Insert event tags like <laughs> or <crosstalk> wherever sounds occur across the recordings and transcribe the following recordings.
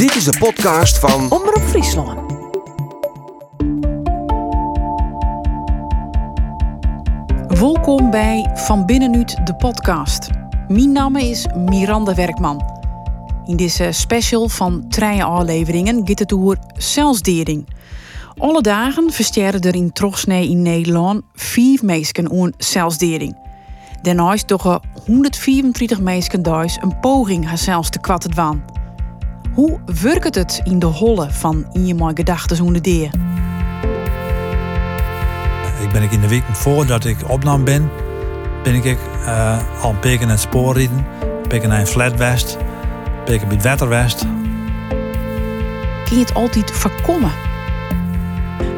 Dit is de podcast van Omroep Friesland. Welkom bij Van Binnenuit de podcast. Mijn naam is Miranda Werkman. In deze special van treien afleveringen gaat het over zelfsdering. Alle dagen versterren er in Trochsnee in Nederland vier mensen aan zelfsdering. Daarnaast toch 134 mensen thuis een poging haarzelfs te kwatten waan. Hoe werkt het in de holle van in je mijn gedachten deer? Ik ben ik in de week voordat ik opnam ben, ben ik uh, al een peken naar het spoor rijden, peken naar een flat west, peken bij het wetter west. Kun je het altijd voorkomen?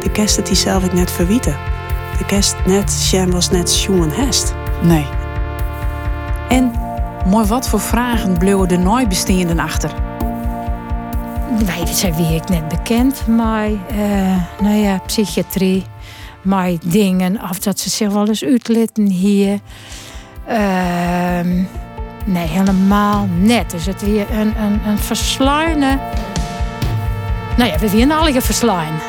De kerst het die zelf ik net verwieten. De kerst net, Sjem was net jongen hest. Nee. En maar wat voor vragen bleven de nooit besteenden achter? Wij zijn wie ik net bekend, maar uh, nou ja, psychiatrie, maar dingen, of dat ze zich wel eens uitlitten hier. Uh, nee, helemaal net. Dus het weer een, een, een. Nou ja, we weer alle versluinen.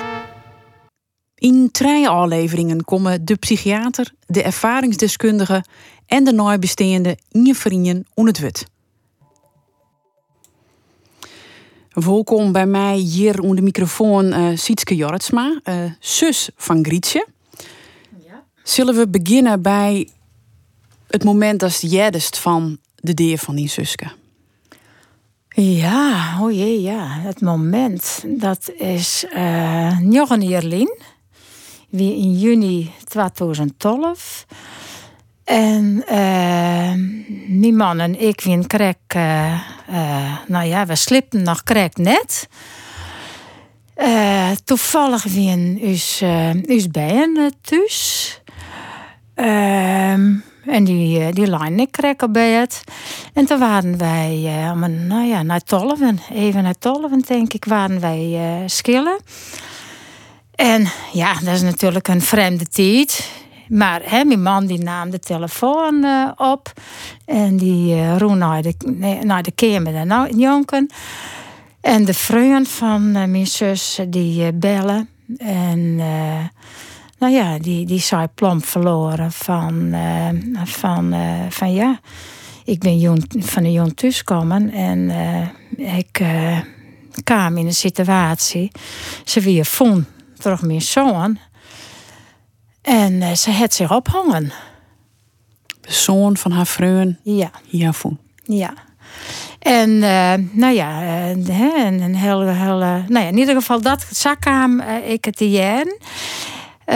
In drie afleveringen komen de psychiater, de ervaringsdeskundige en de nabestaande in je vrienden on het wet. Welkom bij mij hier onder de microfoon uh, Sietske Jorritsma, uh, zus van Grietje. Ja. Zullen we beginnen bij het moment dat je van de deer van die zuske? Ja, o jee, ja. Het moment, dat is uh, nog een Jerlin. Wie in juni 2012. En uh, man en ik wien krek, uh, uh, nou ja, we slipten nog krek net. toevallig wien us, us bijen thuis. Ehm, en die, die lijn ik krek bij het. En toen waren wij, nou ja, naar Tolven, even naar Tolven denk ik, waren wij schillen. En ja, dat is natuurlijk een vreemde tijd. Maar hè, mijn man die nam de telefoon uh, op. En die uh, roe naar de, naar de kamer en jonken. En de vrienden van uh, mijn zus die bellen. En nou ja, die, die zei plomp verloren van, van, van ja... Ik ben van een jong thuiskomen en ik kwam in een situatie. Ze weer vond terug mijn zoon. En uh, ze had zich ophangen. De zoon van haar vriend? Ja. Ja. En uh, nou ja, uh, een hele, hele, nou ja, in ieder geval dat zakkaam ik het jen.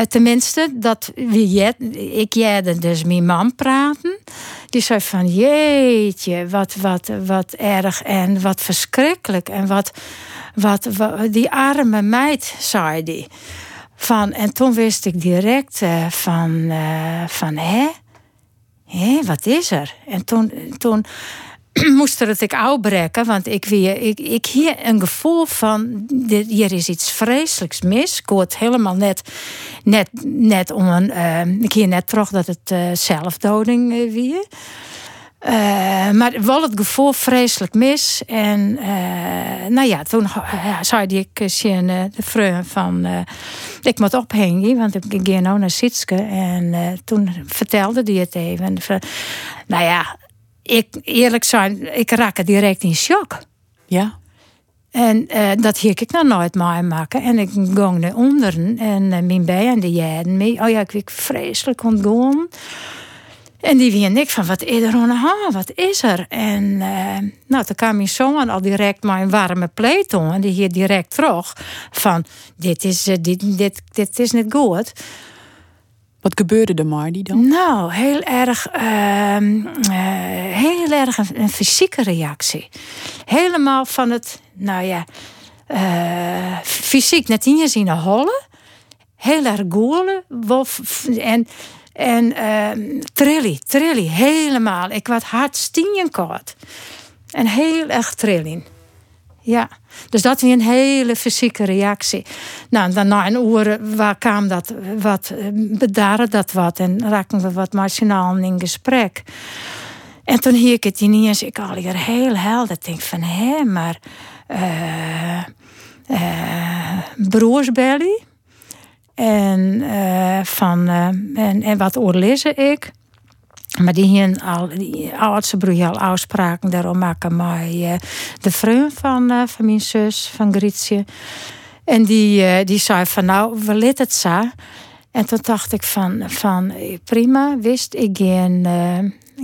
tenminste, dat wie ik jette dus mijn man praten. Die zei van jeetje, wat, wat, wat erg en wat verschrikkelijk. En wat, wat, wat die arme meid, zei die. Van, en toen wist ik direct uh, van, uh, van hè? Hé, wat is er? En toen, toen <clears throat> moest er het ik uitbreken, want ik, weer, ik, ik hier een gevoel van, hier is iets vreselijks mis. Ik hoorde helemaal net, net, net om een, uh, ik hier net terug dat het zelfdoding wie. Uh, maar wel het gevoel vreselijk mis. En uh, nou ja, toen uh, zei ik zien de vriend van... ik moet ophangen, want ik ga nou naar Sitske. En toen vertelde hij het even. nou ja, ik, eerlijk zijn, ik raak direct in shock. Ja. En dat hier ik nou nooit maken. En ik ging naar onderen en mijn bij en de jaren mee. Oh ja, ik werd vreselijk ontgaan. En die wie ik van, wat is er aan de Wat is er? En uh, nou, toen kwam mijn zoon al direct maar een warme pleit En die hier direct terug van, dit is, uh, dit, dit, dit is niet goed. Wat gebeurde er maar die dan? Nou, heel erg, uh, heel erg een, een, fysieke reactie. Helemaal van het, nou ja, fysiek net in je zien hollen. Heel erg goelen. En en uh, trilly, trilly, helemaal. Ik was hard stienkort. En heel erg trilling. Ja, dus dat was een hele fysieke reactie. Nou, dan na een uur waar kwam dat wat, bedaren dat wat en raakten we wat machinaal in gesprek. En toen hier ik het ineens, ik al hier heel helder, denk van hé, maar uh, broersbelly. En, van, en, en wat oorlezen ik. Maar die hier al, die broer al afspraken daarom maken met de vriend van, van mijn zus, van Grietje. En die, die zei van nou, we het zo. En toen dacht ik van, van prima, wist ik geen,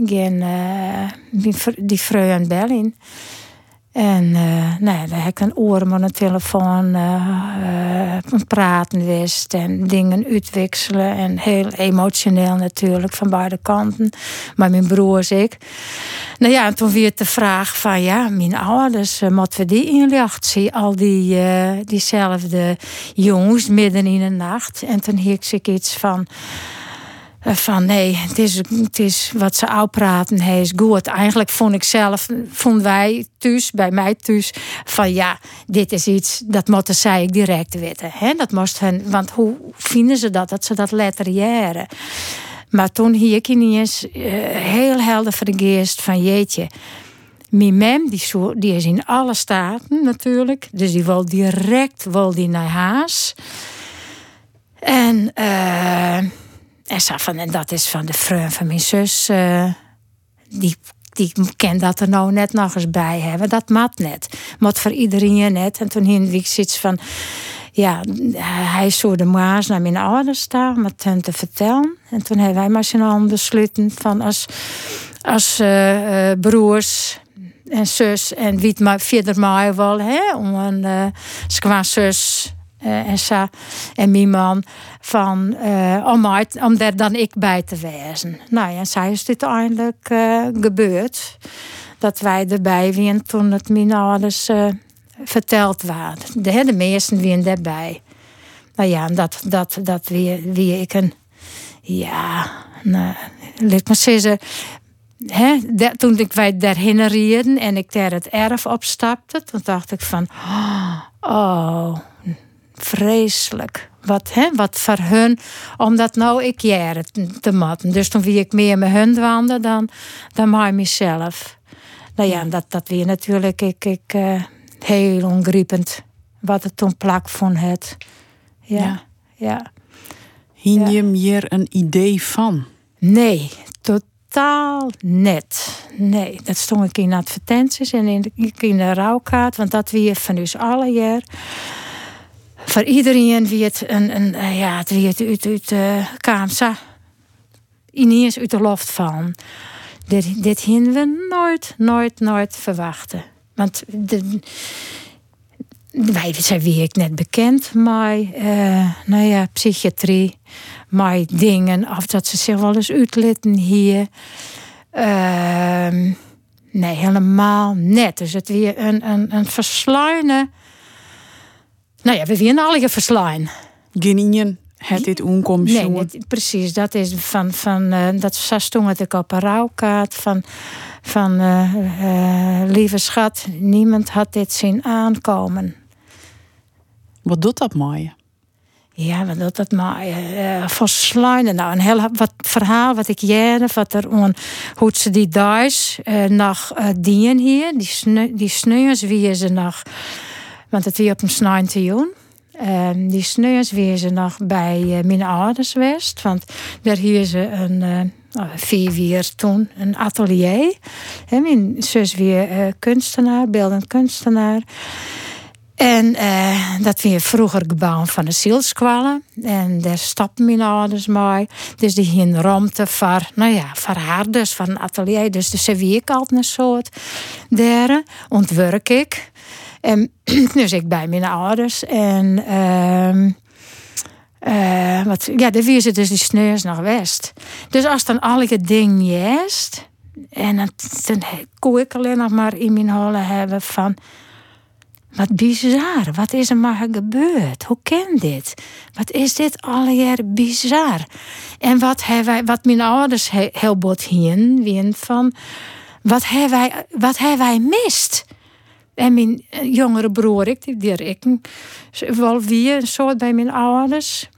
geen uh, die vreun Berlin. En uh, nou dan heb ik een oor aan een telefoon uh, praten wist en dingen uitwisselen. En heel emotioneel natuurlijk van beide kanten. Maar mijn broers ik. Nou ja, en toen weer de vraag van ja, mijn ouders, uh, moeten we die inlicht zien? Al die, diezelfde jongens midden in de nacht. En toen hiek ik iets van van nee, het is, het is wat ze uitpraten, hij is goed. Eigenlijk vond ik zelf, vonden wij thuis, bij mij thuis, van ja, dit is iets, dat moeten zij direct weten. Hè? Dat moest want hoe vinden ze dat, dat ze dat letteriëren? Maar toen hier ik uh, heel helder vergeest van jeetje, mijn mem, die, die is in alle staten natuurlijk, dus die wil direct wil die naar haas. En... Uh, en zei van, en dat is van de vriend van mijn zus. Uh, die, die kent dat er nou net nog eens bij hebben. Dat mat net. Mat voor iedereen net. En toen hing ik zoiets van... Ja, hij zou de maas naar mijn ouders staan met hen te vertellen. En toen hebben wij maar zijn handen besloten van als, als uh, uh, broers en zus en wie het maar verder maar wel, hè, om een uh, zus uh, en sa en mijn man van uh, om, daar dan ik bij te wezen. Nou ja, zij is dit eindelijk uh, gebeurd. Dat wij erbij waren toen het mijn ouders verteld waren. De, meesten waren daarbij. Nou ja, dat, dat, dat wie, wie ik een... Ja, nou, laat maar zeggen... Toen ik wij daarheen reden en ik daar het erf opstapte, toen dacht ik van, oh, vreselijk. Wat, hè, wat voor hun, omdat nou ik jaren te matten. Dus toen wie ik meer met hun wandelde dan, dan maar mezelf. Nou ja, dat, dat weer natuurlijk ik, ik, uh, heel ongriepend. Wat het toen plak van het. Ja, ja. ja. Hien je meer een idee van? Nee, totaal net. Nee, dat stond ik in advertenties en in de, in de rouwkaart. Want dat weer van dus alle jaar voor iedereen wie het een, een eh, ja, het het uit, uit de uh, kaamsa ineens uit de loft vallen. Dit, dit we nooit, nooit, nooit verwachten. Want de, wij zijn wie ik net bekend, maar uh, nou ja, psychiatrie, maar dingen, of dat ze zich wel eens uitlitten hier. Uh, nee, helemaal net. Dus het weer een, een, een versluinen ja, we winnen alle verslaan. Genieën het dit onkomt Nee, precies. Dat is van, van uh, dat het ik op een rouwkaart van, van uh, uh, lieve schat, niemand had dit zien aankomen. Wat doet dat mooi? Ja, wat doet dat mooi? Uh. Nou, een heel wat verhaal wat ik jaren, wat er on, hoe ze die thuis nog dienen hier, die, sne die sneeuws wie ze nog want het op een snijn te doen. Um, die sneeuws weer ze nog bij uh, mijn ouders west. Want daar hier ze een uh, vier weer toen een atelier. He, mijn zus weer uh, kunstenaar, beeldend kunstenaar. En dat weer vroeger gebouwd van de zielskwallen. En daar stapten mijn ouders mee. Dus die een ruimte voor, nou ja, voor haar dus, van een atelier. Dus de servier ik altijd een soort daar. Ontwerk ik. En <clears throat> dus ik bij mijn ouders. En uh, wat, ja, de wie zit dus die sneus naar west. Dus als dan alle ding jest. En dan, dan ik alleen nog maar in mijn holen hebben van... Wat bizar, wat is er maar gebeurd? Hoe kan dit? Wat is dit alleer bizar? En wat wij, wat mijn ouders heel bot hien, van... Wat hebben wij, wat hebben wij mist? En mijn eh, jongere broer, ik, die, ik wel weer een soort bij mijn ouders.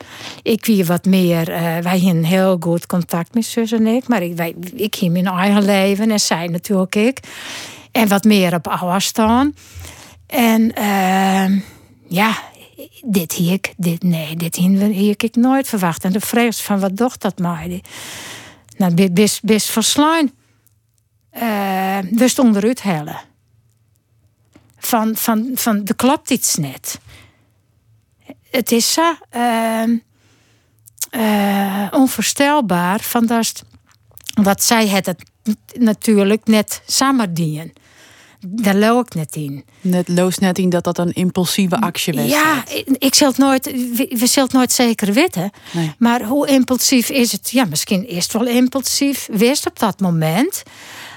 Ik wie wat meer, uh, wij hadden heel goed contact met zus en ik. Maar ik, wij, ik ging mijn eigen leven en zij natuurlijk ik. En wat meer op staan. En ehm, ja, dit hier ik, dit, nee, dit hier ik nooit verwacht. En de vrees van wat docht dat mij? Nou, best, best verslaan. Uh, dus onderuit hellen. Van, van, van, er klopt iets net. Het is zo uh, uh, onvoorstelbaar van dat, wat zij het natuurlijk net samen dienen daar loop ik net in. Net loos net in dat dat een impulsieve actie was. Ja, ik zal het nooit, we, zullen het nooit zeker weten. Maar hoe impulsief is het? Ja, misschien eerst wel impulsief, wist op dat moment.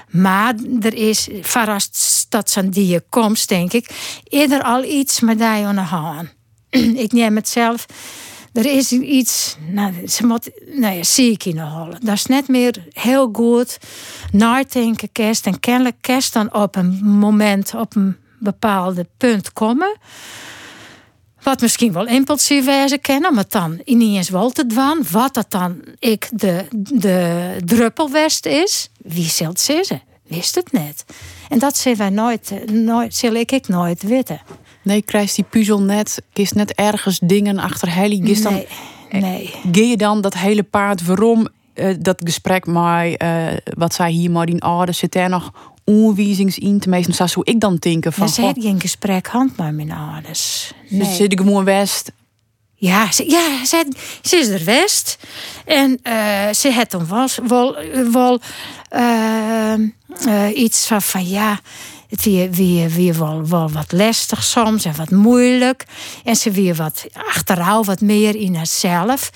Maar er is, verrast dat zijn die komst, denk ik, eerder al iets met die aan de hand. <clears throat> ik neem het zelf er is iets, nou, ze moet, nou ja, zie ik in de hol. Dat is net meer heel goed nadenken kerst. En kennelijk kerst dan op een moment, op een bepaalde punt komen. Wat misschien wel impulsief wijze kennen, maar dan ineens wel te dwan. Wat dat dan ik de, de druppelwest is, wie zult ze? Wist het net. En dat zullen wij nooit, nooit, zal ik, ik nooit weten. Nee, krijgt die puzzel net, kiest net ergens dingen achter Helly. Nee, dan, nee. Je dan dat hele paard waarom uh, dat gesprek maar uh, wat zij hier maar in orde zit er nog in te meesten. Zou ik dan denken van. Ja, ze had geen gesprek hand maar mijn ouders. Nee. zit ik gewoon west. Ja, ze, ja ze, ze is er west. En uh, ze had dan was, wel, wel iets van, van ja het weer, weer, weer wel, wel wat lastig soms en wat moeilijk. En ze weer wat achteruit, wat meer in haarzelf.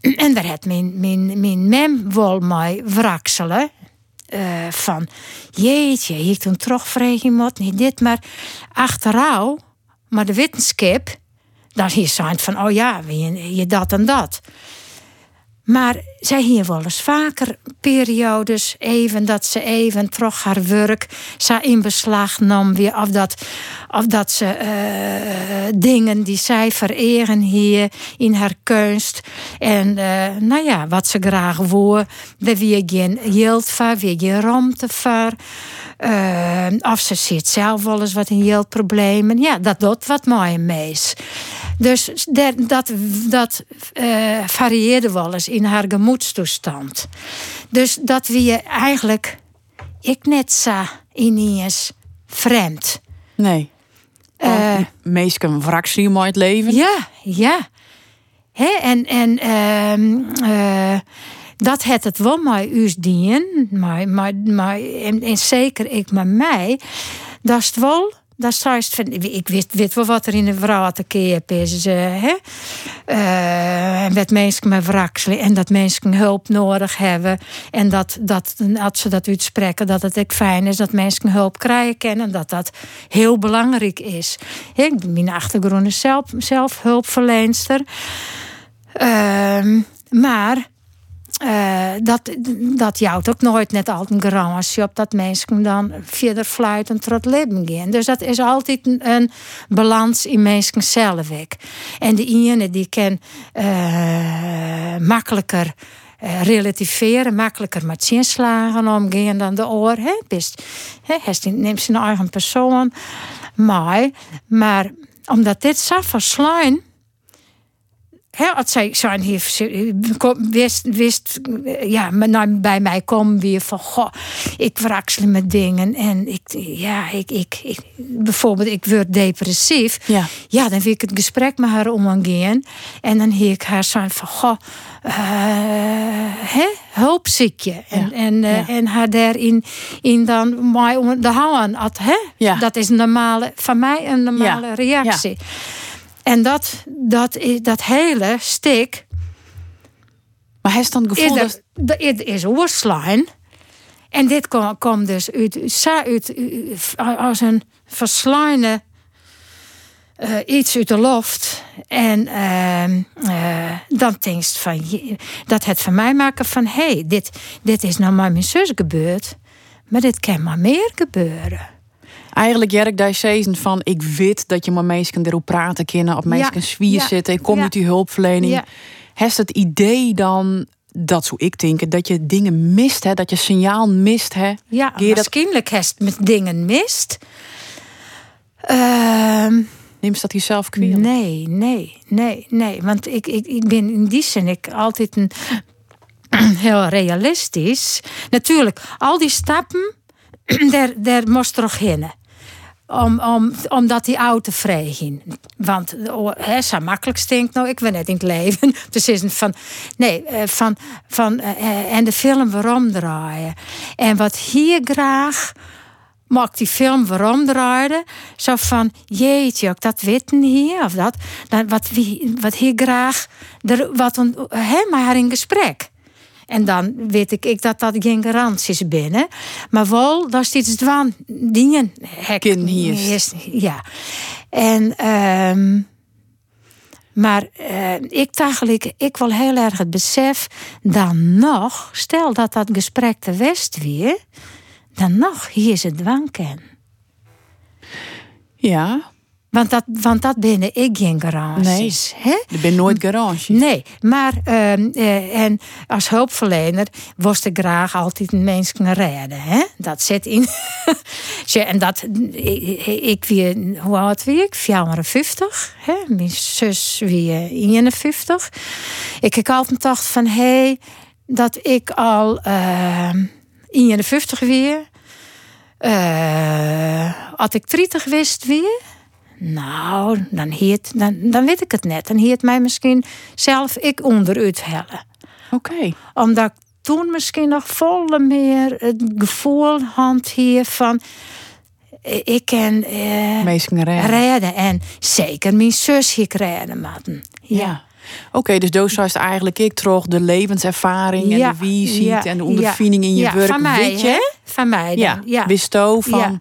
<clears throat> En daar had mijn, mijn, mijn mem wel mij wrakselen. Uh, van, jeetje, ik toen toch moet, niet dit, maar achteruit, maar de wetenschap, dan hier zijn van, oh ja, je, je dat en dat. Maar zij hier wel eens vaker periodes even dat ze even toch haar werk zou in beslag nam weer of dat, of dat ze uh, dingen die zij vereren hier in haar kunst en uh, nou ja wat ze graag wil, daar weer geen geld voor, weer geen ruimte voor. Uh, of ze ziet zelf wel eens wat in problemen. Ja, dat doet wat mooi mees. Dus dat, dat uh, varieerde wel eens in haar gemoedstoestand. Dus dat wie eigenlijk, ik net zo ineens vreemd. Nee. Uh, Meestal fractie mooi het leven. Ja, ja. He, en en uh, dat het het wel mij us dien, maar, maar, maar en, en zeker ik met mij, dat is het wel dat is ik weet, weet wel wat er in de vrouw is. Uh, hè? Uh, en dat mensen met wrakselen en dat mensen hulp nodig hebben. En dat, dat als ze dat uitspreken, dat het ook fijn is dat mensen hulp krijgen kennen. Dat dat heel belangrijk is. Ik mijn achtergrond is zelf, zelf hulpverleenster. Uh, maar uh, dat, dat jouwt ook nooit net altijd een garantie op dat mensen dan verder fluiten tot leven gaan. Dus dat is altijd een, balans in mensen zelf. En de ene die kan uh, makkelijker uh, relativeren, makkelijker met zinslagen omgaan dan de oor. Best, hè? Hij neemt zijn eigen persoon maar, maar omdat dit zo verslaan He, als zij zijn hier wist, wist ja, nou, bij mij komen weer van goh, ik wraksel met dingen en ik, ja, ik, ik, ik bijvoorbeeld, ik word depressief. Ja. ja, dan wil ik het gesprek met haar omgaan en dan heer ik haar zijn van goh, uh, hè, hulpziekje. En, en, uh, en haar daarin in dan mij om de houden. Hè? Ja. Dat is een normale, van mij een normale reactie. En dat, dat, is, dat hele stik. Maar hij is dan gevoel dat. Het is oorslaan. En dit komt kom dus uit, uit, als een verslaande uh, iets uit de loft. En uh, uh, dan denk je van dat het van mij maken van hé, hey, dit, dit is nou maar mijn zus gebeurd. Maar dit kan maar meer gebeuren eigenlijk Jerk daar season van ik weet dat je maar mensen erop praten kunnen, op mensen ja. zwier zitten, en community hulpverlening. Ja. Heeft het idee dan dat zo ik denk, dat je dingen mist, hè? dat je signaal mist. Hè? Ja, Geer dat... kennelijk met dingen mist. Ehm, Neem ze dat jezelf kwalijk? nee, nee, nee, nee. Want ik, ik, ik ben in die zin ik altijd een <clears throat> heel realistisch. Natuurlijk, al die stappen, <clears throat> daar, daar moest er nog heen. Om, om, omdat die auto vrij ging. Want oh, hè, zo makkelijk stinkt nou, ik ben net in het leven. <laughs> Dus is het van, nee, eh, van, van eh, en de film waarom draaien. En wat hier graag maakt die film waarom draaide. Zo van, jeetje, ook dat weten hier of dat. Dan wat, wie, wat hier graag, er, wat hè, maar in gesprek. En dan weet ik, ik dat dat geen garanties binnen. Maar wel, dat is iets dwan dingen. hek- Kin hier is. Ja. En, ehm, maar eh, ik eigenlijk, ik wil heel erg het besef, dan nog, stel dat dat gesprek te west weer, dan nog hier is het dwangken. Ja, Want dat, want dat binnen ik geen garanties. hè? er ben nooit garage. Nee, maar ehm, eh, en als hulpverlener was ik graag altijd een mensen redden. Hè? Dat zit in. <laughs> En dat, ik, ik wie, hoe oud wie ik? 54. Hè? Mijn zus wie 51. Ik heb altijd dacht van, hé, hey, dat ik al ehm 51 weer. eh had ik 30 wist weer. Nou, dan, heet, dan, dan weet ik het net. Dan heet mij misschien zelf ik onderuit hellen. Oké. Omdat ik toen misschien nog volle meer het gevoel had hier van... eh, Ik ken eh, redden. redden. En zeker mijn zus hier redden matten. Ja. Oké, dus doos is eigenlijk ik terug de levenservaring en Ja, de visie ja, en de ondervinding in je ja, werk. Van mij, weet je? hè? Van mij dan. Ja, Ja, wist van Ja.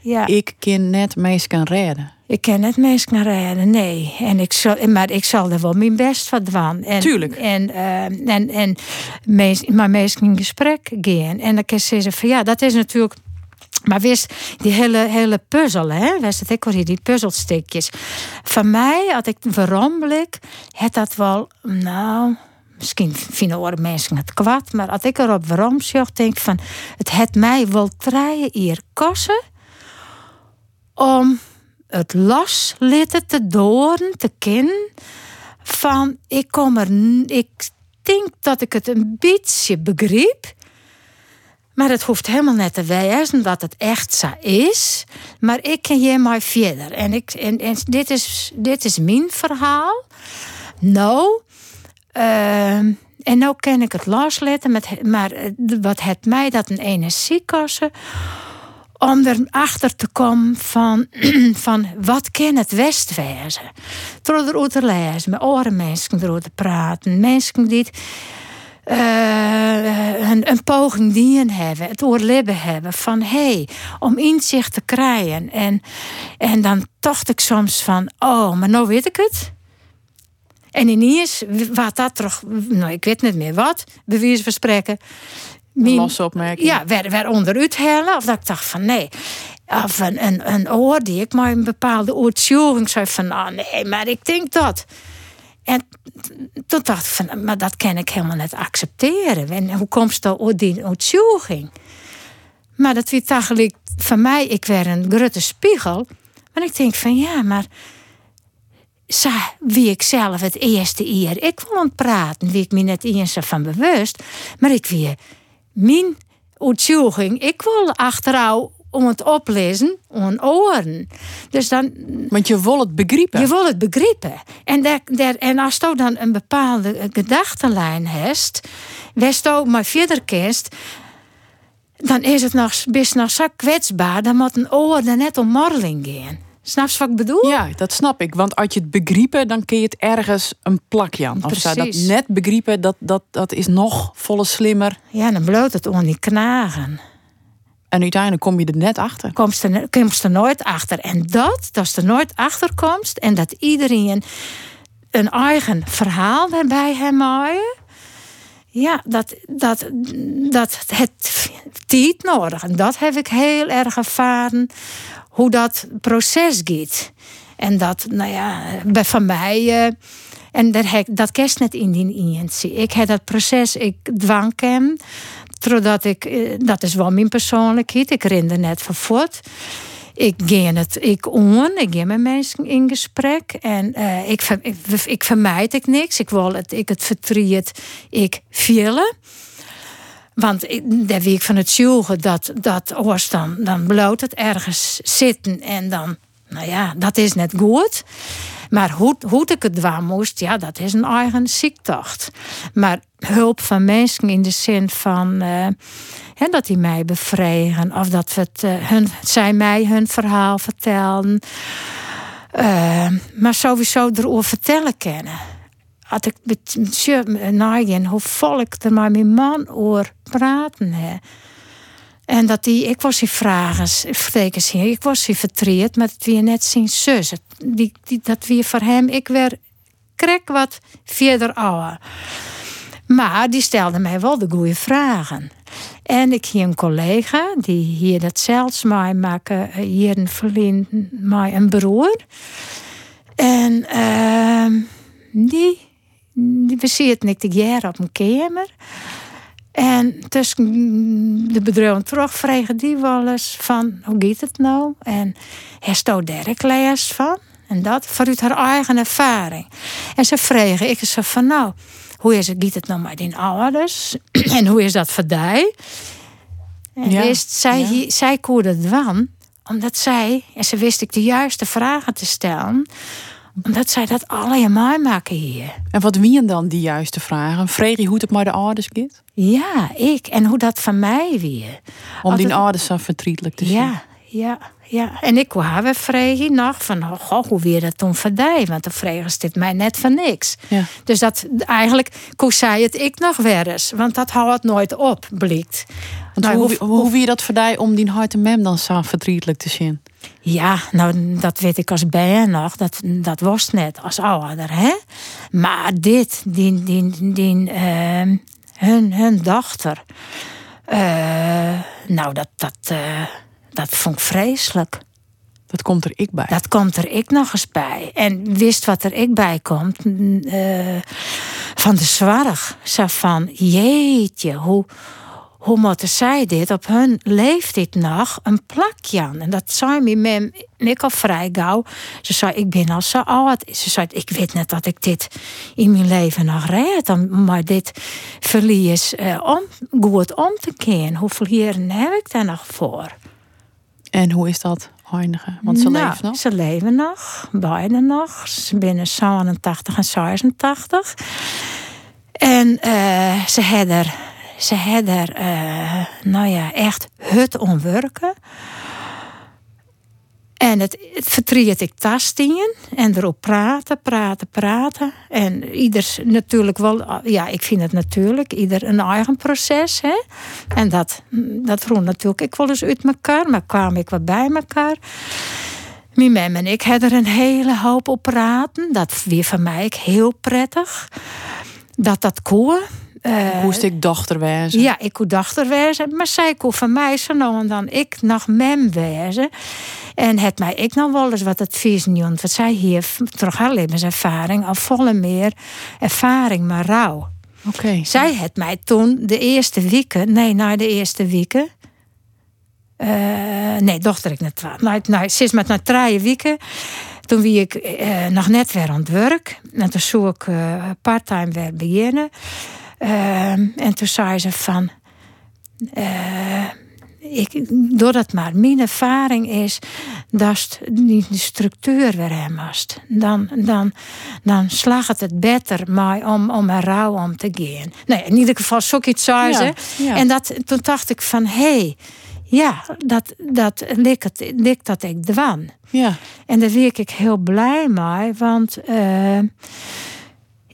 ja. ik kan net meestal redden. Ik ken het mensen redden, nee. En ik zal, maar ik zal er wel mijn best van doen. En, Tuurlijk. En, eh, en, en meest, maar meest in gesprek gaan. En dan kan ze zeggen van ja, dat is natuurlijk. Maar wist die hele, hele puzzel, hè? Wist het ik hoor hier, die puzzelstukjes. Van mij, had ik waarom blik, het dat wel, nou, misschien vinden andere mensen het kwaad, maar als ik erop waarom zocht, denk ik van, het het mij wel treien hier kosten om het los laten te doorn, te kennen van ik kom er, ik denk dat ik het een beetje begreep. Maar het hoeft helemaal net te wijzen dat het echt zo is. Maar ik ken je maar verder. En, ik, en, dit, is, dit is mijn verhaal. Nou, ehm, en nou kan ik het loslaten. Met, maar eh, wat het mij dat een energie kostte om erachter te komen van, <clears throat> van wat kan het West wezen. Door erover te lezen, met andere mensen erover te praten. Mensen die eh, een, een poging dienen hebben, het oorlibben hebben van hé, hey, om inzicht te krijgen. En, en dan dacht ik soms van, oh, maar nou weet ik het. En ineens, wat dat toch, nou ik weet niet meer wat, van spreken. Mijn- losse opmerking. ja, weer, weer onderuit hellen. Of dat ik dacht van nee. Of een, een, een oor die ik maar een bepaalde oortjoring zei van ah nee, maar ik denk dat. En toen dacht ik van, maar dat kan ik helemaal niet accepteren. En hoe komt dat door die? Maar dat werd eigenlijk van mij, ik werd een grote spiegel. Maar ik denk van ja, maar wie ik zelf het eerste eer ik wil ontpraten, wie ik me net eens van bewust, maar ik wie mijn uitzoeking, ik wil achterouw om het oplezen aan oren. Dus dan, Want je wil het begrijpen. je wil het begrijpen. En, daar, daar, en als je dan een bepaalde gedachtenlijn hebt, wist je maar verder kist, dan is het nog, best nog zo kwetsbaar, dan moet een oor er net om morreling gaan. Snap je wat ik bedoel? Ja, dat snap ik. Want als je het begrijpen, dan kun je het ergens een plakje aan. Of zo. Dat net begrijpen, dat, dat, dat is nog volle slimmer. Ja, dan bloot het om die knagen. En uiteindelijk kom je er net achter. Komst er, komst er nooit achter. En dat, dat is er nooit achterkomst. En dat iedereen een eigen verhaal daarbij heeft. Ja, dat, dat, dat het tijd nodig. En dat heb ik heel erg ervaren. Hoe dat proces gaat. En dat, nou ja, bij van mij. eh, en dat, heb, dat kerst net in die injentie. Ik heb dat proces, ik dwang hem. Doordat ik, eh, dat is wel mijn persoonlijkheid. Ik rende net van voort. ik ga het ik on, ik ga met mensen in gesprek en ik, ik, ik vermijd ik niks. Ik wil het, ik het vertriet, ik vielen. Want daar wie ik van het zoeken dat, dat oors dan, dan bloot het ergens zitten en dan, nou ja, dat is net goed. Maar hoe, hoe ik het doen moest, ja, dat is een eigen ziektocht. Maar hulp van mensen in de zin van uh, dat die mij bevredigen of dat we het, uh, hun, zij mij hun verhaal vertellen. Uh, maar sowieso erover vertellen kennen. Had ik met naaien hoe vol ik er maar mijn man over praten. En dat die, ik was die vragen, zien, ik was die vertreed, maar het weer net zien zus. Die, die, dat weer voor hem, ik weer krek wat verder ouder. Maar die stelde mij wel de goede vragen. En ik hier een collega die hier dat zelfs mij maken, eh, hier een vriend, mij een broer. En uh, die, die bezit ik jaar op een kamer. En tussen de bedrijven terug vregen die wel eens van hoe gaat het nou? En hij stond daar les van. En dat vanuit haar eigen ervaring. En ze vregen, ik zei van nou, hoe is het, gaat het nou met die ouders? <clears throat> en hoe is dat voor jou? En ja, wist, zij, ja. zij koerde het omdat zij, en ze wist ik de juiste vragen te stellen, omdat zij dat allemaal maken hier. En wat wien dan die juiste vragen? Vreeg je hoe het met de ouders gaat? Ja, ik. En hoe dat van mij weer. Om die ouders zo verdrietelijk te zien. Ja, ja. Ja, en ik wou weer vregen nog van, oh, goh, hoe weer dat toen verdij? Want de vregen dit mij net van niks. Ja. Dus dat eigenlijk koos zij het ik nog weer eens. Want dat houdt nooit op, blikt. Nou, hoe, hoe, hoe wie dat verdij om die hart mem dan zo verdrietelijk te zien? Ja, nou, dat weet ik als bijen nog. Dat, dat was net als ouder, hè? Maar dit, die, die, die, uh, hun, hun dochter. Uh, nou, dat, dat, uh, dat vond ik vreselijk. Dat komt er ik bij. Dat komt er ik nog eens bij. En wist wat er ik bij komt. Uh, van de zwarg. Zo van, jeetje, hoe, hoe moeten zij dit op hun leeftijd nog een plakje aan? En dat zei me met ik al vrij gauw. Ze zei, ik ben al zo oud. Ze zei, ik weet net dat ik dit in mijn leven nog red. Maar dit verlies uh, om, goed om te keren. Hoeveel jaren heb ik daar nog voor? En hoe is dat eindigen? Want ze nou, leven nog? Ze leven nog, beide nog. Ze binnen 87 en 86. En uh, ze hebben ze hebben uh, nou ja, echt het omwerken. En het, het vertriet ik tastingen en erop praten, praten, praten. En ieder natuurlijk wel, ja, ik vind het natuurlijk, ieder een eigen proces. Hè? En dat, dat roept natuurlijk ik wel eens uit elkaar, maar kwam ik wat bij elkaar. Mijn mem en ik hadden er een hele hoop op praten. Dat weer voor mij heel prettig. Dat dat kon. Uh, Moest ik dochter wezen? Ja, ik kon dochter wezen. Maar zij kon van mij zo nou en dan ik nog mem wezen. En het mij ik nog wel eens wat advies niet want zij hier toch haar levenservaring al volle meer ervaring maar rouw. Oké. Zij het mij toen de eerste weken, nee, na de eerste weken. Uh, nee, dochter ik net. Nou, nou, sinds met na drie weken. Toen wie ik uh, nog net weer aan het werk. En toen zou ik parttime weer beginnen. Ehm, en toen zei ze van. Uh, ik, doordat maar mijn ervaring is dat die de structuur weer hemast, dan, dan, dan slag het het beter maar om, om er rouw om te gaan. Nee, in ieder geval zoiets zei ze. En dat, toen dacht ik van hé, hey, ja, dat, dat likt, likt dat ik dwan. Ja. En daar werd ik heel blij mee, want uh,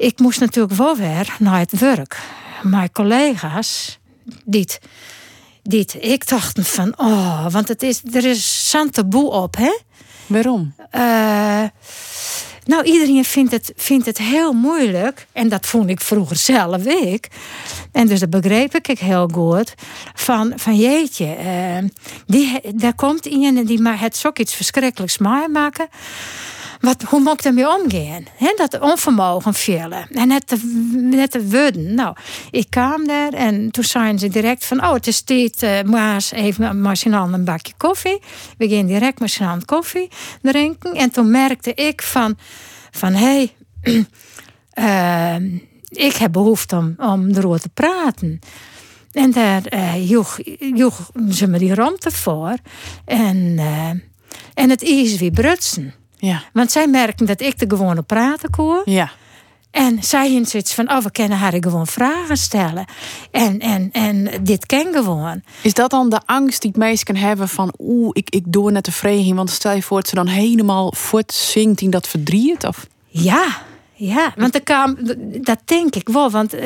ik moest natuurlijk wel weer naar het werk. Mijn collega's, dit, dit, ik dacht van, oh, want het is, er is zo'n taboe op, hè? Waarom? Uh, nou, iedereen vindt het, vindt het heel moeilijk. En dat vond ik vroeger zelf ik. En dus dat begreep ik heel goed. Van, van jeetje, uh, die, daar komt iemand die maar het zo iets verschrikkelijks maken. Wat, hoe moet ik daarmee omgaan? He, dat onvermogen vullen. En net te, net te worden. Nou, ik kwam daar en toen zeiden ze direct van... oh, het is tijd, uh, Maas even machinaal een bakje koffie. We gaan direct machinaal koffie drinken. En toen merkte ik van... van hé, hey, uh, <clears throat> ik heb behoefte om, om erover te praten. En daar uh, joeg, joeg ze me die ruimte voor. En, uh, en het is weer brutsen. Ja. Want zij merken dat ik de gewone praten kon. Ja. En zij hebben zoiets van, oh, we kunnen haar gewoon vragen stellen. En, en, en dit ken gewoon. Is dat dan de angst die het meest kan hebben van... oeh, ik, ik doe net tevreden. Want stel je voor dat ze dan helemaal voort zingt in dat verdriet? Of? Ja, ja, want de kam, dat denk ik wel. Want uh,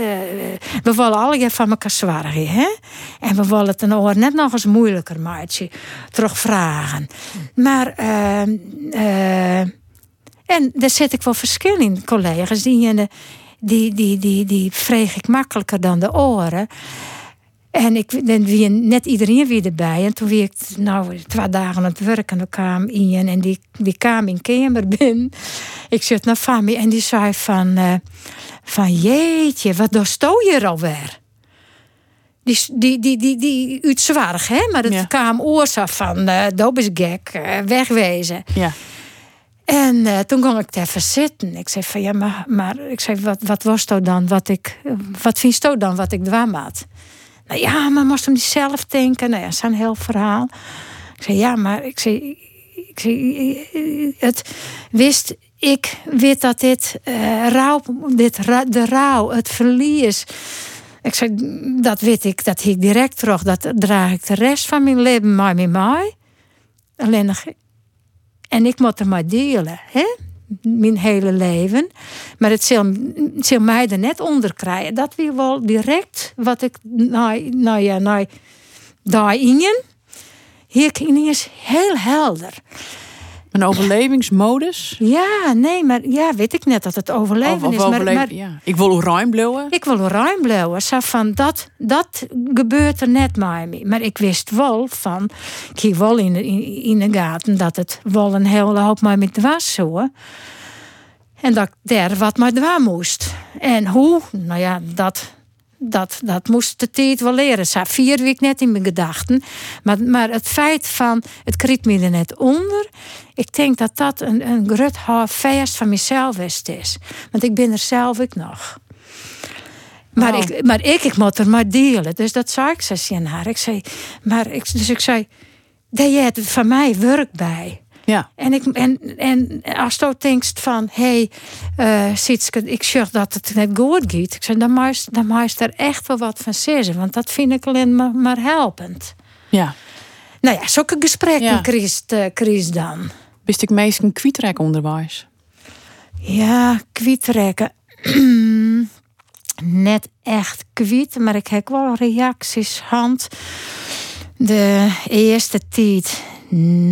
we willen allemaal van elkaar zwaargen. Hè? En we willen het een oor net nog eens moeilijker maken. Terugvragen. Maar... Uh, uh, en daar zit ik wel verschil in, collega's. Die, die, die, die, die vreeg ik makkelijker dan de oren. En ik dan wie net iedereen weer erbij. En toen wie ik nou twee dagen aan het werk en dan kwam Ian en die, die kwam in kamer binnen. Ik zit naar Fami en die zei van, uh, van jeetje, wat doe je er alweer? Die, die, die, die, die uitzwaardig, hè? Maar het ja. kwam oorzaak van, uh, dat is gek, uh, wegwezen. Ja. En uh, toen kon ik even zitten. Ik zei van ja, maar, maar ik zei, wat, wat was dat dan wat ik, wat vind je dan wat ik dwam had? Nou ja, maar moest hem die zelf denken. Nou ja, zo'n heel verhaal. Ik zei ja, maar ik zei, ik zei het wist ik weet dat dit uh, dit de rouw, het verlies. Ik zei, dat weet ik, dat ik direct terug. Dat draag ik de rest van mijn leven maar mee mij. Alleen nog. En ik moet er maar delen, hè? Mijn hele leven. Maar het zal, zal mij er net onder krijgen. Dat weer wel direct wat ik, nou, nou ja, nou, daarin. Hier is heel helder. Een overlevingsmodus? Ja, nee, maar ja, weet ik net dat het overleven of, of is. Overleven, maar, maar, ja. Ik wil ruim blijven. Ik wil ruim blijven. Zo van, dat, dat gebeurt er net maar mee. Maar ik wist wel van, ik ging wel in de, in, in de gaten dat het wel een hele hoop maar met was zo. En dat ik daar wat maar dwaan moest. En hoe? Nou ja, dat, dat, dat moest de tijd wel leren. Ze vier weken net in mijn gedachten. Maar, maar het feit van het kriet me er net onder. Ik denk dat dat een, een grut feest van mezelf is. Want ik ben er zelf ook nog. Maar, Wow. ik, maar ik, ik moet er maar delen. Dus dat zei ik ze aan haar. Ik zei, maar ik, dus ik zei, daar je het van mij werk bij. Ja. En, ik, en, en als je denkt van, hé, hey, uh, ik zeg dat het net goed gaat. Ik zeg, dan moet dan moet je er echt wel wat van zeggen. Want dat vind ik alleen maar, maar helpend. ja. Nou ja, zulke gesprekken Ja. Chris, uh, Chris dan. Wist ik meest een kwietrek onderwijs? Ja, kwietrekken. <clears throat> Net echt kwiet, maar ik heb wel reacties hand. De eerste tijd,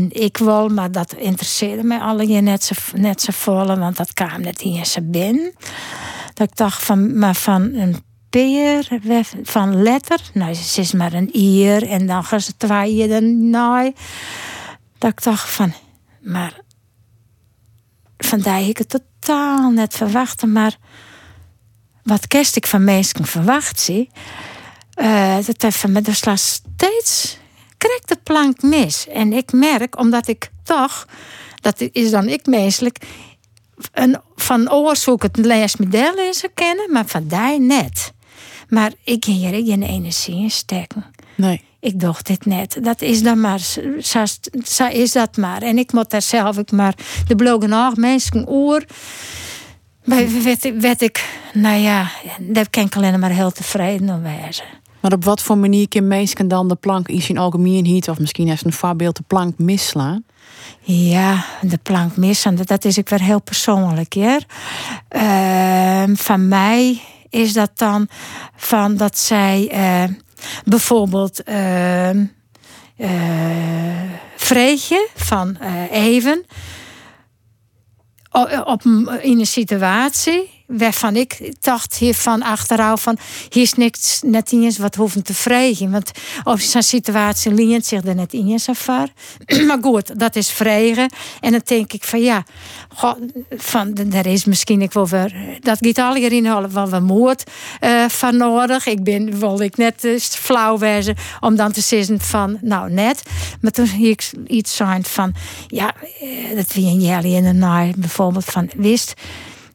ik wel, maar dat interesseerde mij alle net net zo volle, want dat kwam net in zijn bin. Dat ik dacht van, maar van een peer, van letter, nou, ze is maar een ier en dan gaan ze twee dan nou. Dat ik dacht van, maar vandaar ik het totaal net verwachten, maar wat kerst ik van mensen verwacht zie, eh, dat even met de sla steeds krijg ik de plank mis. En ik merk, omdat ik toch, dat is dan ik menselijk, een, van oorzoek het leesmodel in kennen, maar van die net. Maar ik ga hier geen energie in steken. Nee. Ik dacht dit net. Dat is dan maar. Zo, zo is dat maar. En ik moet daar zelf ook maar. De blogen nog mensen oor. Maar werd, werd ik. Nou ja, daar kan ik alleen maar heel tevreden om wezen. Maar op wat voor manier kan mensen dan de plank in algemeen hiet of misschien heeft een voorbeeld de plank misslaan? Ja, de plank missen, dat is ook weer heel persoonlijk. Ja? Ehm, van mij is dat dan van dat zij eh, bijvoorbeeld eh, Vreetje van eh, Even o- op, in een situatie waarvan ik dacht hier van achteraf van hier is niks net eens wat hoeven te vregen. Want op zo'n situatie leent zich er net eens voor. <clears throat> maar goed, dat is vregen. En dan denk ik van ja, goh, van, er is misschien ik wel weer, dat gaat al hierin wel wat moord uh, van nodig. Ik ben, wil ik net uh, flauw wezen om dan te zeggen van nou net. Maar toen zie ik iets zijn van ja, dat wie een jelly in de naai bijvoorbeeld van wist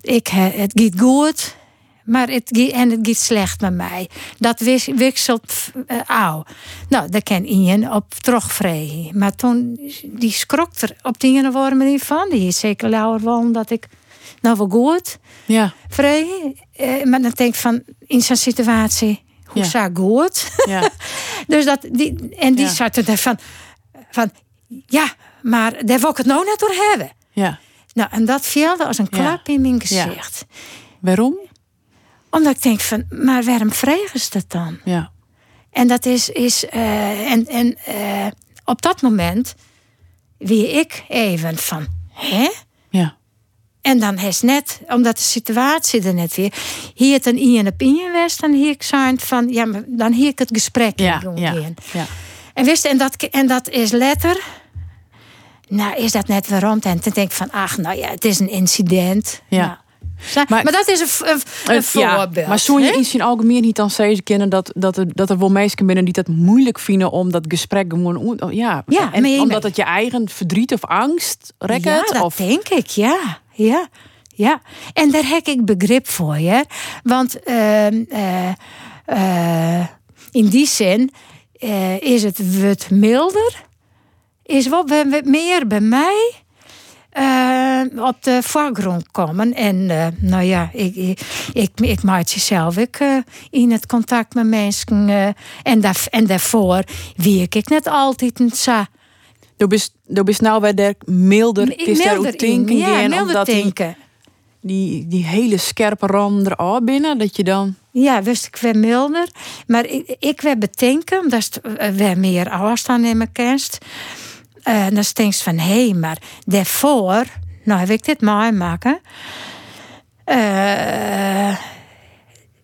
ik, het gaat goed, maar het en het gaat slecht met mij. Dat wisselt uh, au. Nou, daar kan Ian op terugvregen. Maar toen, die schrok er op die ene niet van. Die is zeker lauwer wel dat ik nou wel goed ja. vregen. Uh, maar dan denk ik van, in zo'n situatie, hoe ja. zou goed? Ja. <laughs> dus dat, die, en die ja. zat er van, van, ja, maar daar wil ik het nou net door hebben. Ja. Nou, en dat viel als een klap in mijn gezicht. Waarom? Omdat ik denk van, maar waarom vregen ze dat dan? Ja. En dat is, is uh, en, en uh, op dat moment wie ik even van, hè? Ja. En dan is net, omdat de situatie er net weer, hier het een in op in west, dan hier ik zijn van, ja, maar dan hier ik het gesprek ja, ja, ja. En wist en dat, en dat is letter nou is dat net waarom? En toen denk ik van, ach, nou ja, het is een incident. Ja. Nou, maar, maar, dat is een, een, een voorbeeld. Ja, maar zou je iets in algemeen niet dan zeggen kennen dat, dat, er, dat er wel mensen binnen die dat moeilijk vinden om dat gesprek gewoon. Ja, ja en omdat het je eigen verdriet of angst rekt? Ja, dat of... denk ik, ja. ja. Ja, en daar heb ik begrip voor, hè? Want uh, uh, uh, in die zin is het wat milder is wat meer bij mij uh, op de voorgrond komen. En uh, nou ja, ik, ik, ik, ik maak zelf uh, in het contact met mensen. en, daar, en daarvoor wie ik net altijd een sa. Du bist, du bist nou bij de milder, milder denken ja, milder omdat denken. Die, die, hele scherpe rand er binnen, dat je dan... Ja, wist ik weer milder. Maar ik, ik werd bedenken, dat is weer meer afstand in mijn kerst. Uh, dan denk je van, hé, hey, maar daarvoor, nou heb ik dit meemaken, uh,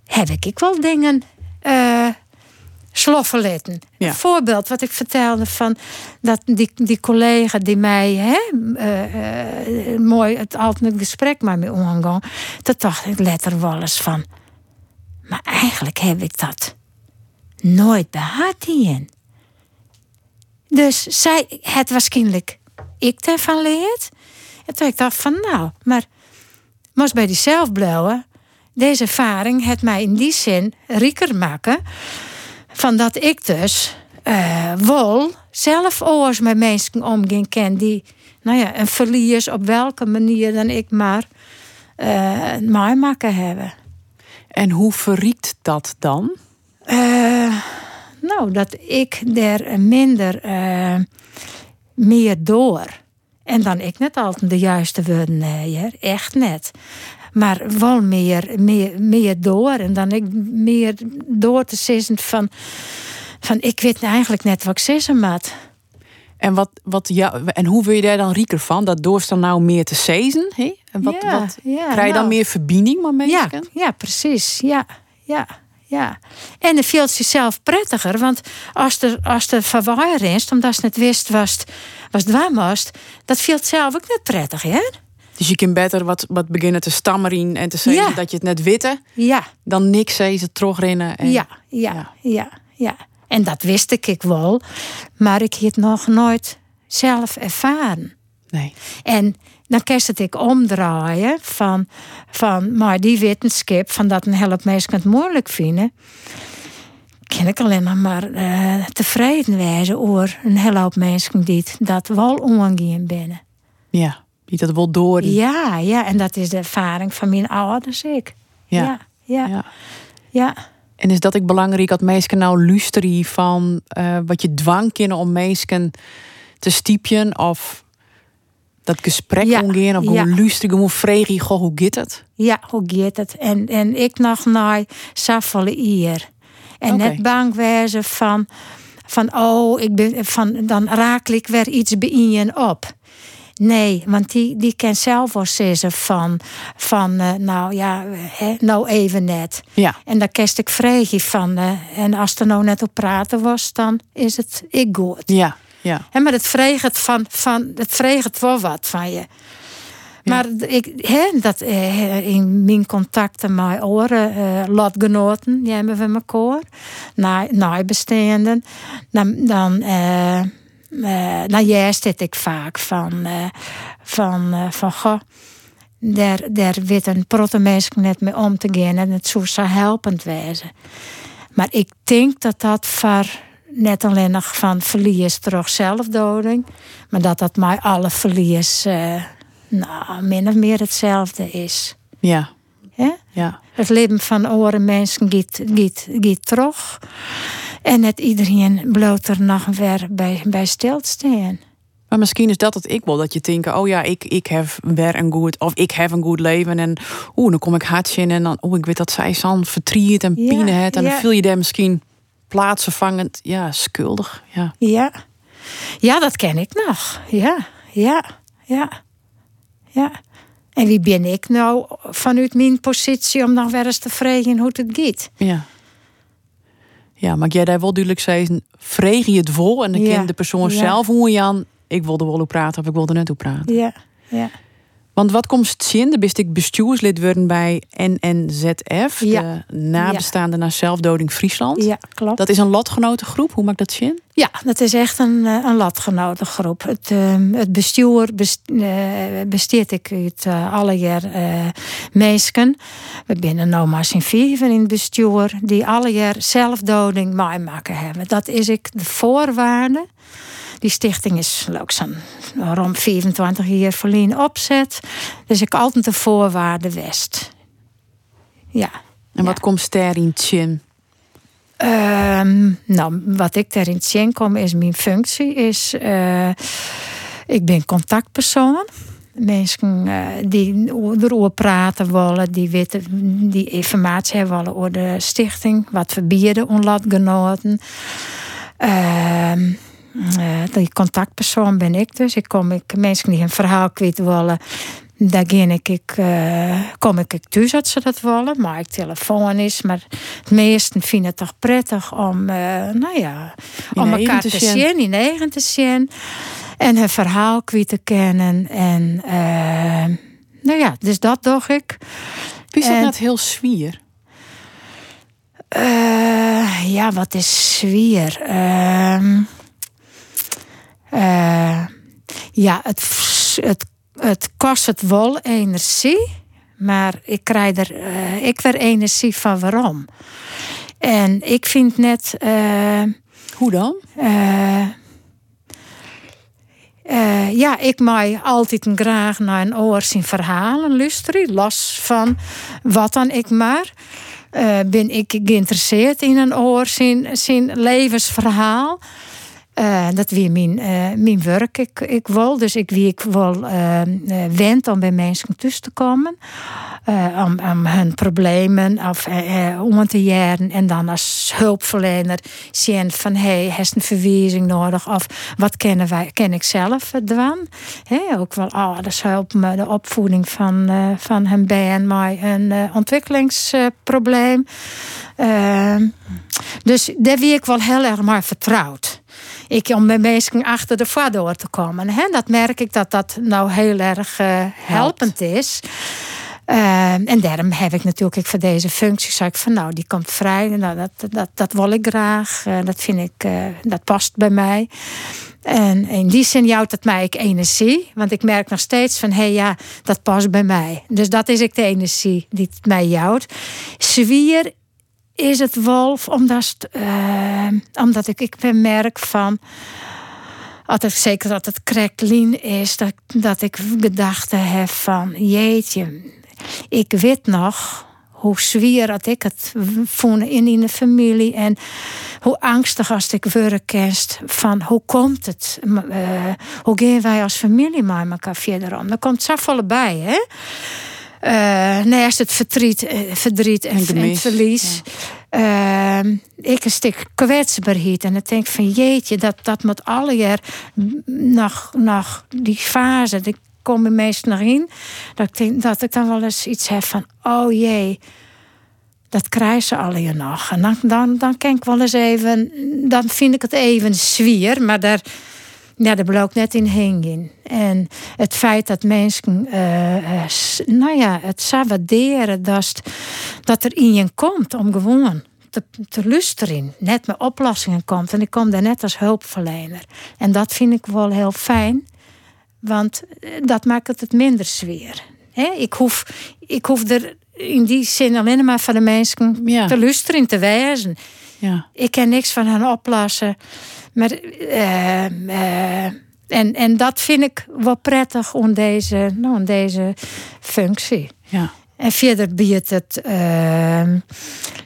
heb ik wel dingen uh, sloffen Ja. voorbeeld wat ik vertelde van dat die, die collega die mij hè, uh, mooi het altijd gesprek met me omgang, dat dacht ik letter wel eens van. Maar eigenlijk heb ik dat nooit behad in. Dus zij het waarschijnlijk ik ervan leert. En toen ik dacht van nou, maar moest bij die zelfblauwe. Deze ervaring het mij in die zin rieker maken. Van dat ik dus uh, wel zelf oors met mensen omging ken die, nou ja, een verlies op welke manier dan ik maar uh, mij maken hebben. En hoe verriekt dat dan? Uh, nou, dat ik er minder uh, meer door. En dan ik net altijd de juiste woorden hier, echt net. Maar wel meer, meer, meer door. En dan ik meer door te zeggen van, van ik weet eigenlijk net wat ik moet. En, wat, wat, ja, en hoe wil je daar dan rieker van? Dat doorst dan nou meer te sezen? En wat, ja, wat, ja, krijg je dan nou, meer verbinding met mensen? Ja, ja precies. Ja, ja. Ja, en het viel zichzelf prettiger, want als er, als er verwaaier is, omdat ze het wist was, was het was, dat viel zelf ook net prettig, hè? Dus je kunt beter wat, wat beginnen te stammeren en te zeggen Ja. dat je het net witte, Ja, dan niks zeggen ze terugrennen. En, ja, ja, ja, ja, En dat wist ik ik wel, maar ik heb het nog nooit zelf ervaren. Nee. En dan kerst het ik omdraaien van, van maar die wetenschap, van dat een help mensen het moeilijk vinden. Kan ik alleen nog maar eh, tevreden wijzen over een hele hoop mensen die dat wel omgaan binnen. Ja, die dat wel door. Ja, ja, en dat is de ervaring van mijn ouders ik. Ja. ja, ja. Ja. ja. En is dat ik belangrijk dat mensen nou luisteren van eh, wat je dwang kunnen om mensen te stiepjen of dat gesprek Ja, omgaan of ja. gewoon luisteren, gewoon vragen, goh, hoe gaat het? Ja, hoe gaat het? En, en ik nog naar Saffolle hier. En net bang wezen van, van, oh, ik ben, van, dan raak ik weer iets bij je op. Nee, want die, die kan zelf wel zeggen van, van uh, nou ja, hè, nou even net. Ja. En daar kerst ik vreeg van. Uh, en als er nou net op praten was, dan is het ik goed. Ja, ja. Hè, maar het vreeg het van, van het vreeg het wel wat van je. Maar ik, hè, dat, eh, in mijn contacten met oren uh, lotgenoten, die hebben we elkaar, na, nabestaanden, dan, dan uh, uh, nou juist dit ik vaak van, uh, van, uh, van goh, daar, daar weet een protte net mee om te gaan en het zou zo helpend wezen. Maar ik denk dat dat voor net alleen nog van verlies terug zelfdoding, maar dat dat mij alle verlies nou, min of meer hetzelfde is. Ja. He? ja. Het leven van oren mensen gaat, gaat, gaat terug. En het iedereen bloot er nog weer bij, bij stilstaan. Maar misschien is dat het ik wel. Dat je denkt, oh ja, ik, ik heb weer een goed... Of ik heb een goed leven. En oeh, dan kom ik hard in. En dan, oh, ik weet dat zij zo'n verdriet en Ja, pine het. En dan ja. voel je daar misschien plaatsvervangend... Ja, schuldig. Ja. Ja. Ja, dat ken ik nog. Ja, ja, ja, ja. En wie ben ik nou vanuit mijn positie om nog weer eens te vragen hoe het gaat? Ja. Ja, maar jij daar wel duidelijk zeggen, vreeg je het vol en dan Ja, de persoon ja. zelf hoe je aan, ik wilde wel hoe praten of ik wilde net hoe praten. Ja, ja. Want wat komt zin? Dan bist ik bestuurslid worden bij NNZF, Ja. de nabestaande naar zelfdoding Friesland. ja klopt. Dat is een lotgenotengroep. Hoe maakt dat zin? Ja, dat is echt een, eh, een latgenotengroep. Het, ehm, het bestuur best, eh, besteedt ik uit eh, alle jaar meesken. We binnen nou maar z'n vijven in het bestuur die alle jaar zelfdoding meemaken hebben. Dat is ik de voorwaarde. Die stichting is ook zo'n rond 24 jaar verlien opzet. Dus ik altijd de voorwaarde west. Ja. En wat komt daarin zin? Ehm, nou, wat ik daarin in kom is mijn functie. Is, eh, ik ben contactpersoon. Mensen eh, die erover praten willen, die, weten, die informatie hebben willen over de stichting. Wat we bieden aan latgenoten. Ehm, eh, die contactpersoon ben ik dus. Ik kom ik, mensen die een verhaal kwijt willen. Daar ging ik, ik, eh, kom ik ik thuis als ze dat willen. Maar ik telefoon is. Maar het meesten vinden het toch prettig om, eh, nou ja, In om elkaar te zien. in eigen te zien. En hun verhaal kwijt te kennen. En eh, nou ja, dus dat doe ik. Wie is dat net heel zwier? Eh, ja, wat is zwier? Ehm, eh, ja, het, het, het kost het wel energie. Maar ik krijg er eh, ik weer energie van waarom. En ik vind net... eh, Hoe dan? ja, ik mag altijd graag naar een oor zien verhalen luisteren. Los van wat dan ik maar. Ben ik geïnteresseerd in een oor zien levensverhaal. Eh, dat weer mijn, mijn werk. Ik, ik wil, dus ik wie ik wel eh, eh, wend om bij mensen thuis te komen. Om, hun problemen of, om te jaren. En dan als hulpverlener zien van hey, heeft een verwijzing nodig? Of wat kennen wij, ken ik zelf doen? Hè, ook wel, oh, dat helpt me de opvoeding van, van hun band, maar een ontwikkelingsprobleem. Eh, dus daar wie ik wel heel erg maar vertrouwd. Ik om bij mensen achter de voordeur te komen. Hè? Dat merk ik dat dat nou heel erg eh, helpend is. Eh, en daarom heb ik natuurlijk ik voor deze functie zei ik van nou die komt vrij nou, dat, dat, dat wil ik graag Eh, dat vind ik dat past bij mij en in die zin jouwt het mij ik energie want ik merk nog steeds van hé hey, ja dat past bij mij dus dat is ik de energie die het mij jouwt zwier is het wolf omdat, eh, omdat ik, ik merk van altijd zeker dat het kreklin is dat, dat ik gedachten heb van jeetje ik weet nog hoe zwier dat ik het vond in, de familie en hoe angstig als ik kerst van hoe komt het? Uh, hoe gaan wij als familie met elkaar verder om? Er komt zoveel bij hè Uh, naast het verdriet, uh, verdriet en, en, en verlies. Ja. Uh, ik een stuk kwetsbaarheid. En ik denk van jeetje, dat, dat moet alle jaar nog, nog die fase, die komen meestal nog in. Dat ik, denk, dat ik dan wel eens iets heb van, oh jee, dat krijgen ze alle jaar nog. En dan, dan, dan kan ik wel eens even, dan vind ik het even zwier, maar daar ja, daar wil ook net in heen En het feit dat mensen, uh, nou ja, het zou waarderen dat, dat er in je komt om gewoon te, te luisteren. Net met oplossingen komt. En ik kom daar net als hulpverlener. En dat vind ik wel heel fijn, want eh, dat maakt het het minder sfeer. Ik, hoef, ik hoef er in die zin alleen maar van de mensen te luisteren, te wijzen. Ja. Ik ken niks van hen oplossen. Maar, uh, uh, en, en dat vind ik wel prettig om deze, nou, deze functie. Ja. En verder biedt het, uh,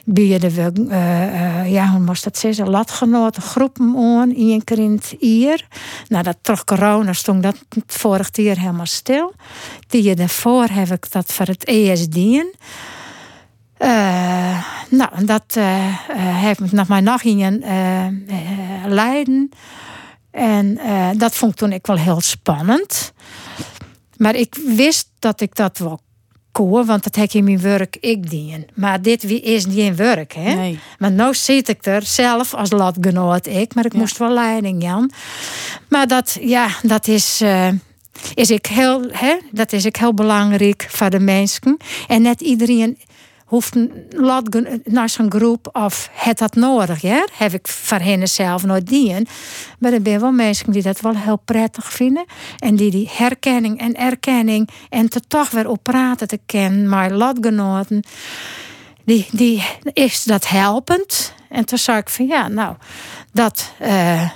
bieden we, uh, ja, hoe moest dat zeggen, latgenoten groepen aan, één keer in het jaar. Nou, dat toch corona stond dat vorig jaar helemaal stil. Die jaar daarvoor heb ik dat voor het ESD'en. Uh, nou, dat uh, heeft me nog maar nog in uh, leiden. En dat vond ik toen ik wel heel spannend. Maar ik wist dat ik dat wel kon, want dat heb in mijn werk ik dien. Maar dit is niet in werk, hè? Nee. Maar nu zit ik er zelf als latgenoot ik, maar ik moest wel leiding, Jan. Maar dat, ja, dat is is ik heel, hè, dat is ik heel belangrijk voor de mensen. En net iedereen hoeft naar zo'n groep of het dat nodig. Ja? Heb ik voor hen zelf nooit dien. Maar er zijn wel mensen die dat wel heel prettig vinden. En die die herkenning en erkenning en toch weer op praten te kennen. Maar lotgenoten, die, die is dat helpend. En toen zei ik van ja, nou, dat... Uh,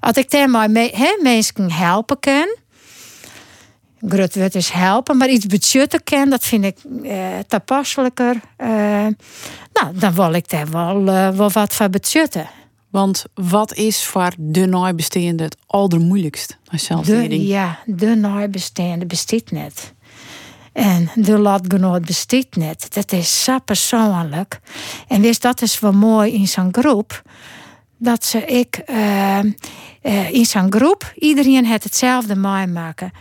als ik daarmee mensen helpen kan Grut wordt is helpen, maar iets budgetten ken, dat vind ik eh, toepasselijker. Eh, nou, dan wil ik daar wel, uh, wel wat van budgetten. Want wat is voor de nabestaande het allermoeilijkst De, ja, de nabestaande bestaat net. En de latgenoot bestaat net. Dat is zo persoonlijk. En wist dat is wel mooi in zo'n groep. Dat ze ik uh, in zo'n groep iedereen het hetzelfde maken.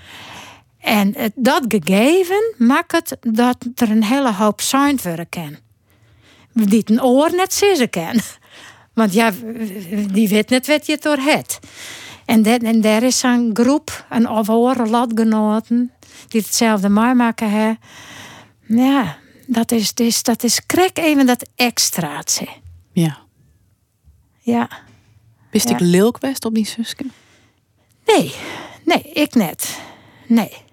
En dat gegeven maakt het dat er een hele hoop zijn worden kan. Die een oor net zeggen kan. <laughs> Want ja, die weet net wat je door het. En, dat, en daar is een groep, een overhoren latgenoten, die hetzelfde maken hebben. Ja, dat is, dus, dat is krek even dat extraatje. Ja. Ja. Wist ik lilkwest op die zusken? Nee, nee, ik net. Nee.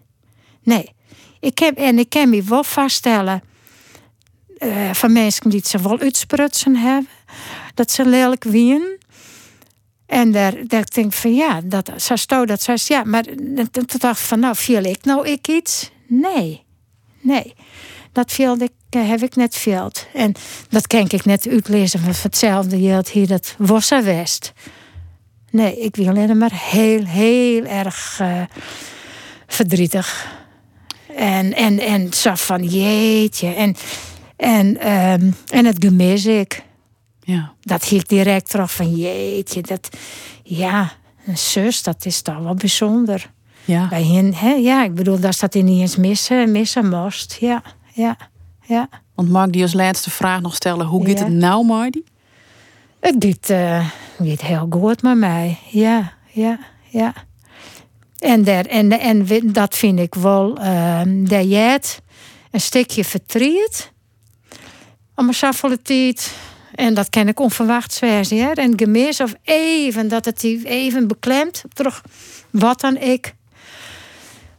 Nee. Ik heb, en ik kan me wel vaststellen uh, van mensen die het ze wel uitsprutsen hebben, dat ze lelijk wien. En daar, daar denk ik van ja, dat, zo dat zei ja, maar toen dacht ik van nou, viel ik nou ik iets? Nee, nee. Dat viel ik, eh, heb ik net veel. En dat kan ik net uitlezen van hetzelfde geldt hier dat Wossa West. Nee, ik wil alleen maar heel, heel erg uh, verdrietig. En, en, en zo van jeetje. En, en, um, en het gemis ik. Ja. Dat hield direct terug van jeetje. Dat, ja, een zus, dat is toch wel bijzonder. Ja. Bij hen, hè? Ja, ik bedoel, dat dat in niet eens missen, missen moest. Ja, ja, ja. Want mag ik die als laatste vraag nog stellen? Hoe gaat het nou, Mardi? Het gaat, uh, gaat heel goed met mij. Ja, ja, ja. En, der, en, en dat vind ik wel, uh, dat je een stukje vertriet. Om een tijd. En dat ken ik onverwachts zijn. En gemis of even, dat het die even beklemt. Terug wat dan ik.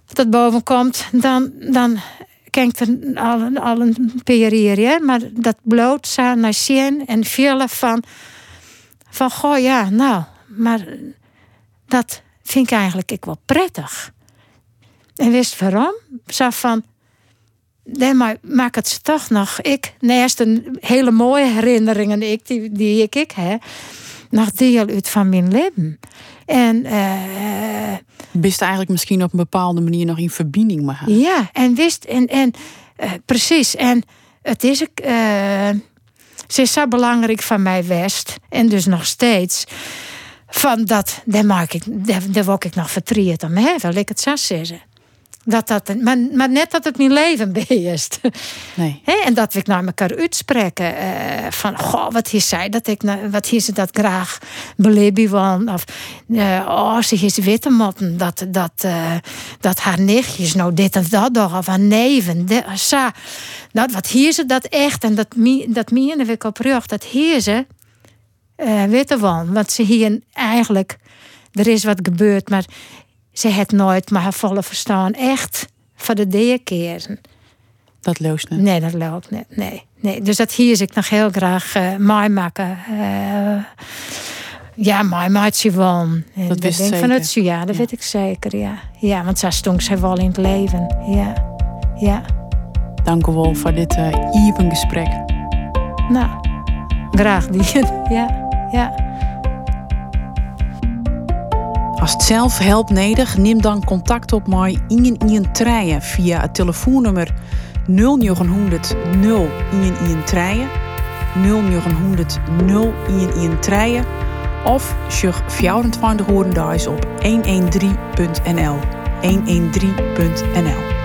Dat boven komt. Dan, dan ken ik er al, al een periode. Maar dat bloot zijn naar zien en veel van. Van goh ja, nou. Maar dat vind ik eigenlijk ik wel prettig. En wist waarom? Zo van, nee, maar maak het toch nog. Ik, naast een hele mooie herinneringen ik, die, die ik, ik heb, nog deel uit van mijn leven. En uh, wist eigenlijk misschien op een bepaalde manier nog in verbinding maar. Ja, en wist en, en Eh, precies. En het is. Uh, ze is zo belangrijk van mij West. En dus nog steeds. Van dat, daar, maak ik, daar, daar word ik nog vertrierd om, hè? Wil ik het zo zeggen. Dat dat, maar, maar net dat het mijn leven <laughs> is. Nee. en dat we naar elkaar uitspreken. Uh, van, goh, wat hier zei dat ik, wat hier ze dat graag beleven wil. Of, uh, oh, ze is witte motten. Dat, dat, uh, dat haar nichtjes nou dit of dat toch. Of haar neven. De, sa. Dat, wat hier ze dat echt. En dat, dat meen ik op rug. Dat hier ze witte van. Want ze hier eigenlijk... Er is wat gebeurd, maar ze het nooit maar haar volle verstaan echt voor de derde keren. Dat loopt niet? Nee, dat loopt niet. Nee, nee. Dus dat hier ik nog heel graag uh, mooi maken. Uh, ja, mooi maakt ze wel. Dat wist ik van het ja, dat ja. weet ik zeker, ja. Ja, want zo stonk zij wel in het leven. Ja, ja. Dank u wel voor dit uh, gesprek. Nou, graag die. <laughs> ja, ja. Als het zelf helpt nodig, neem dan contact op mij in een treien via het telefoonnummer 0900 0 in treien 0900 0 in treien of sjug 24 horendags op 113.nl 113.nl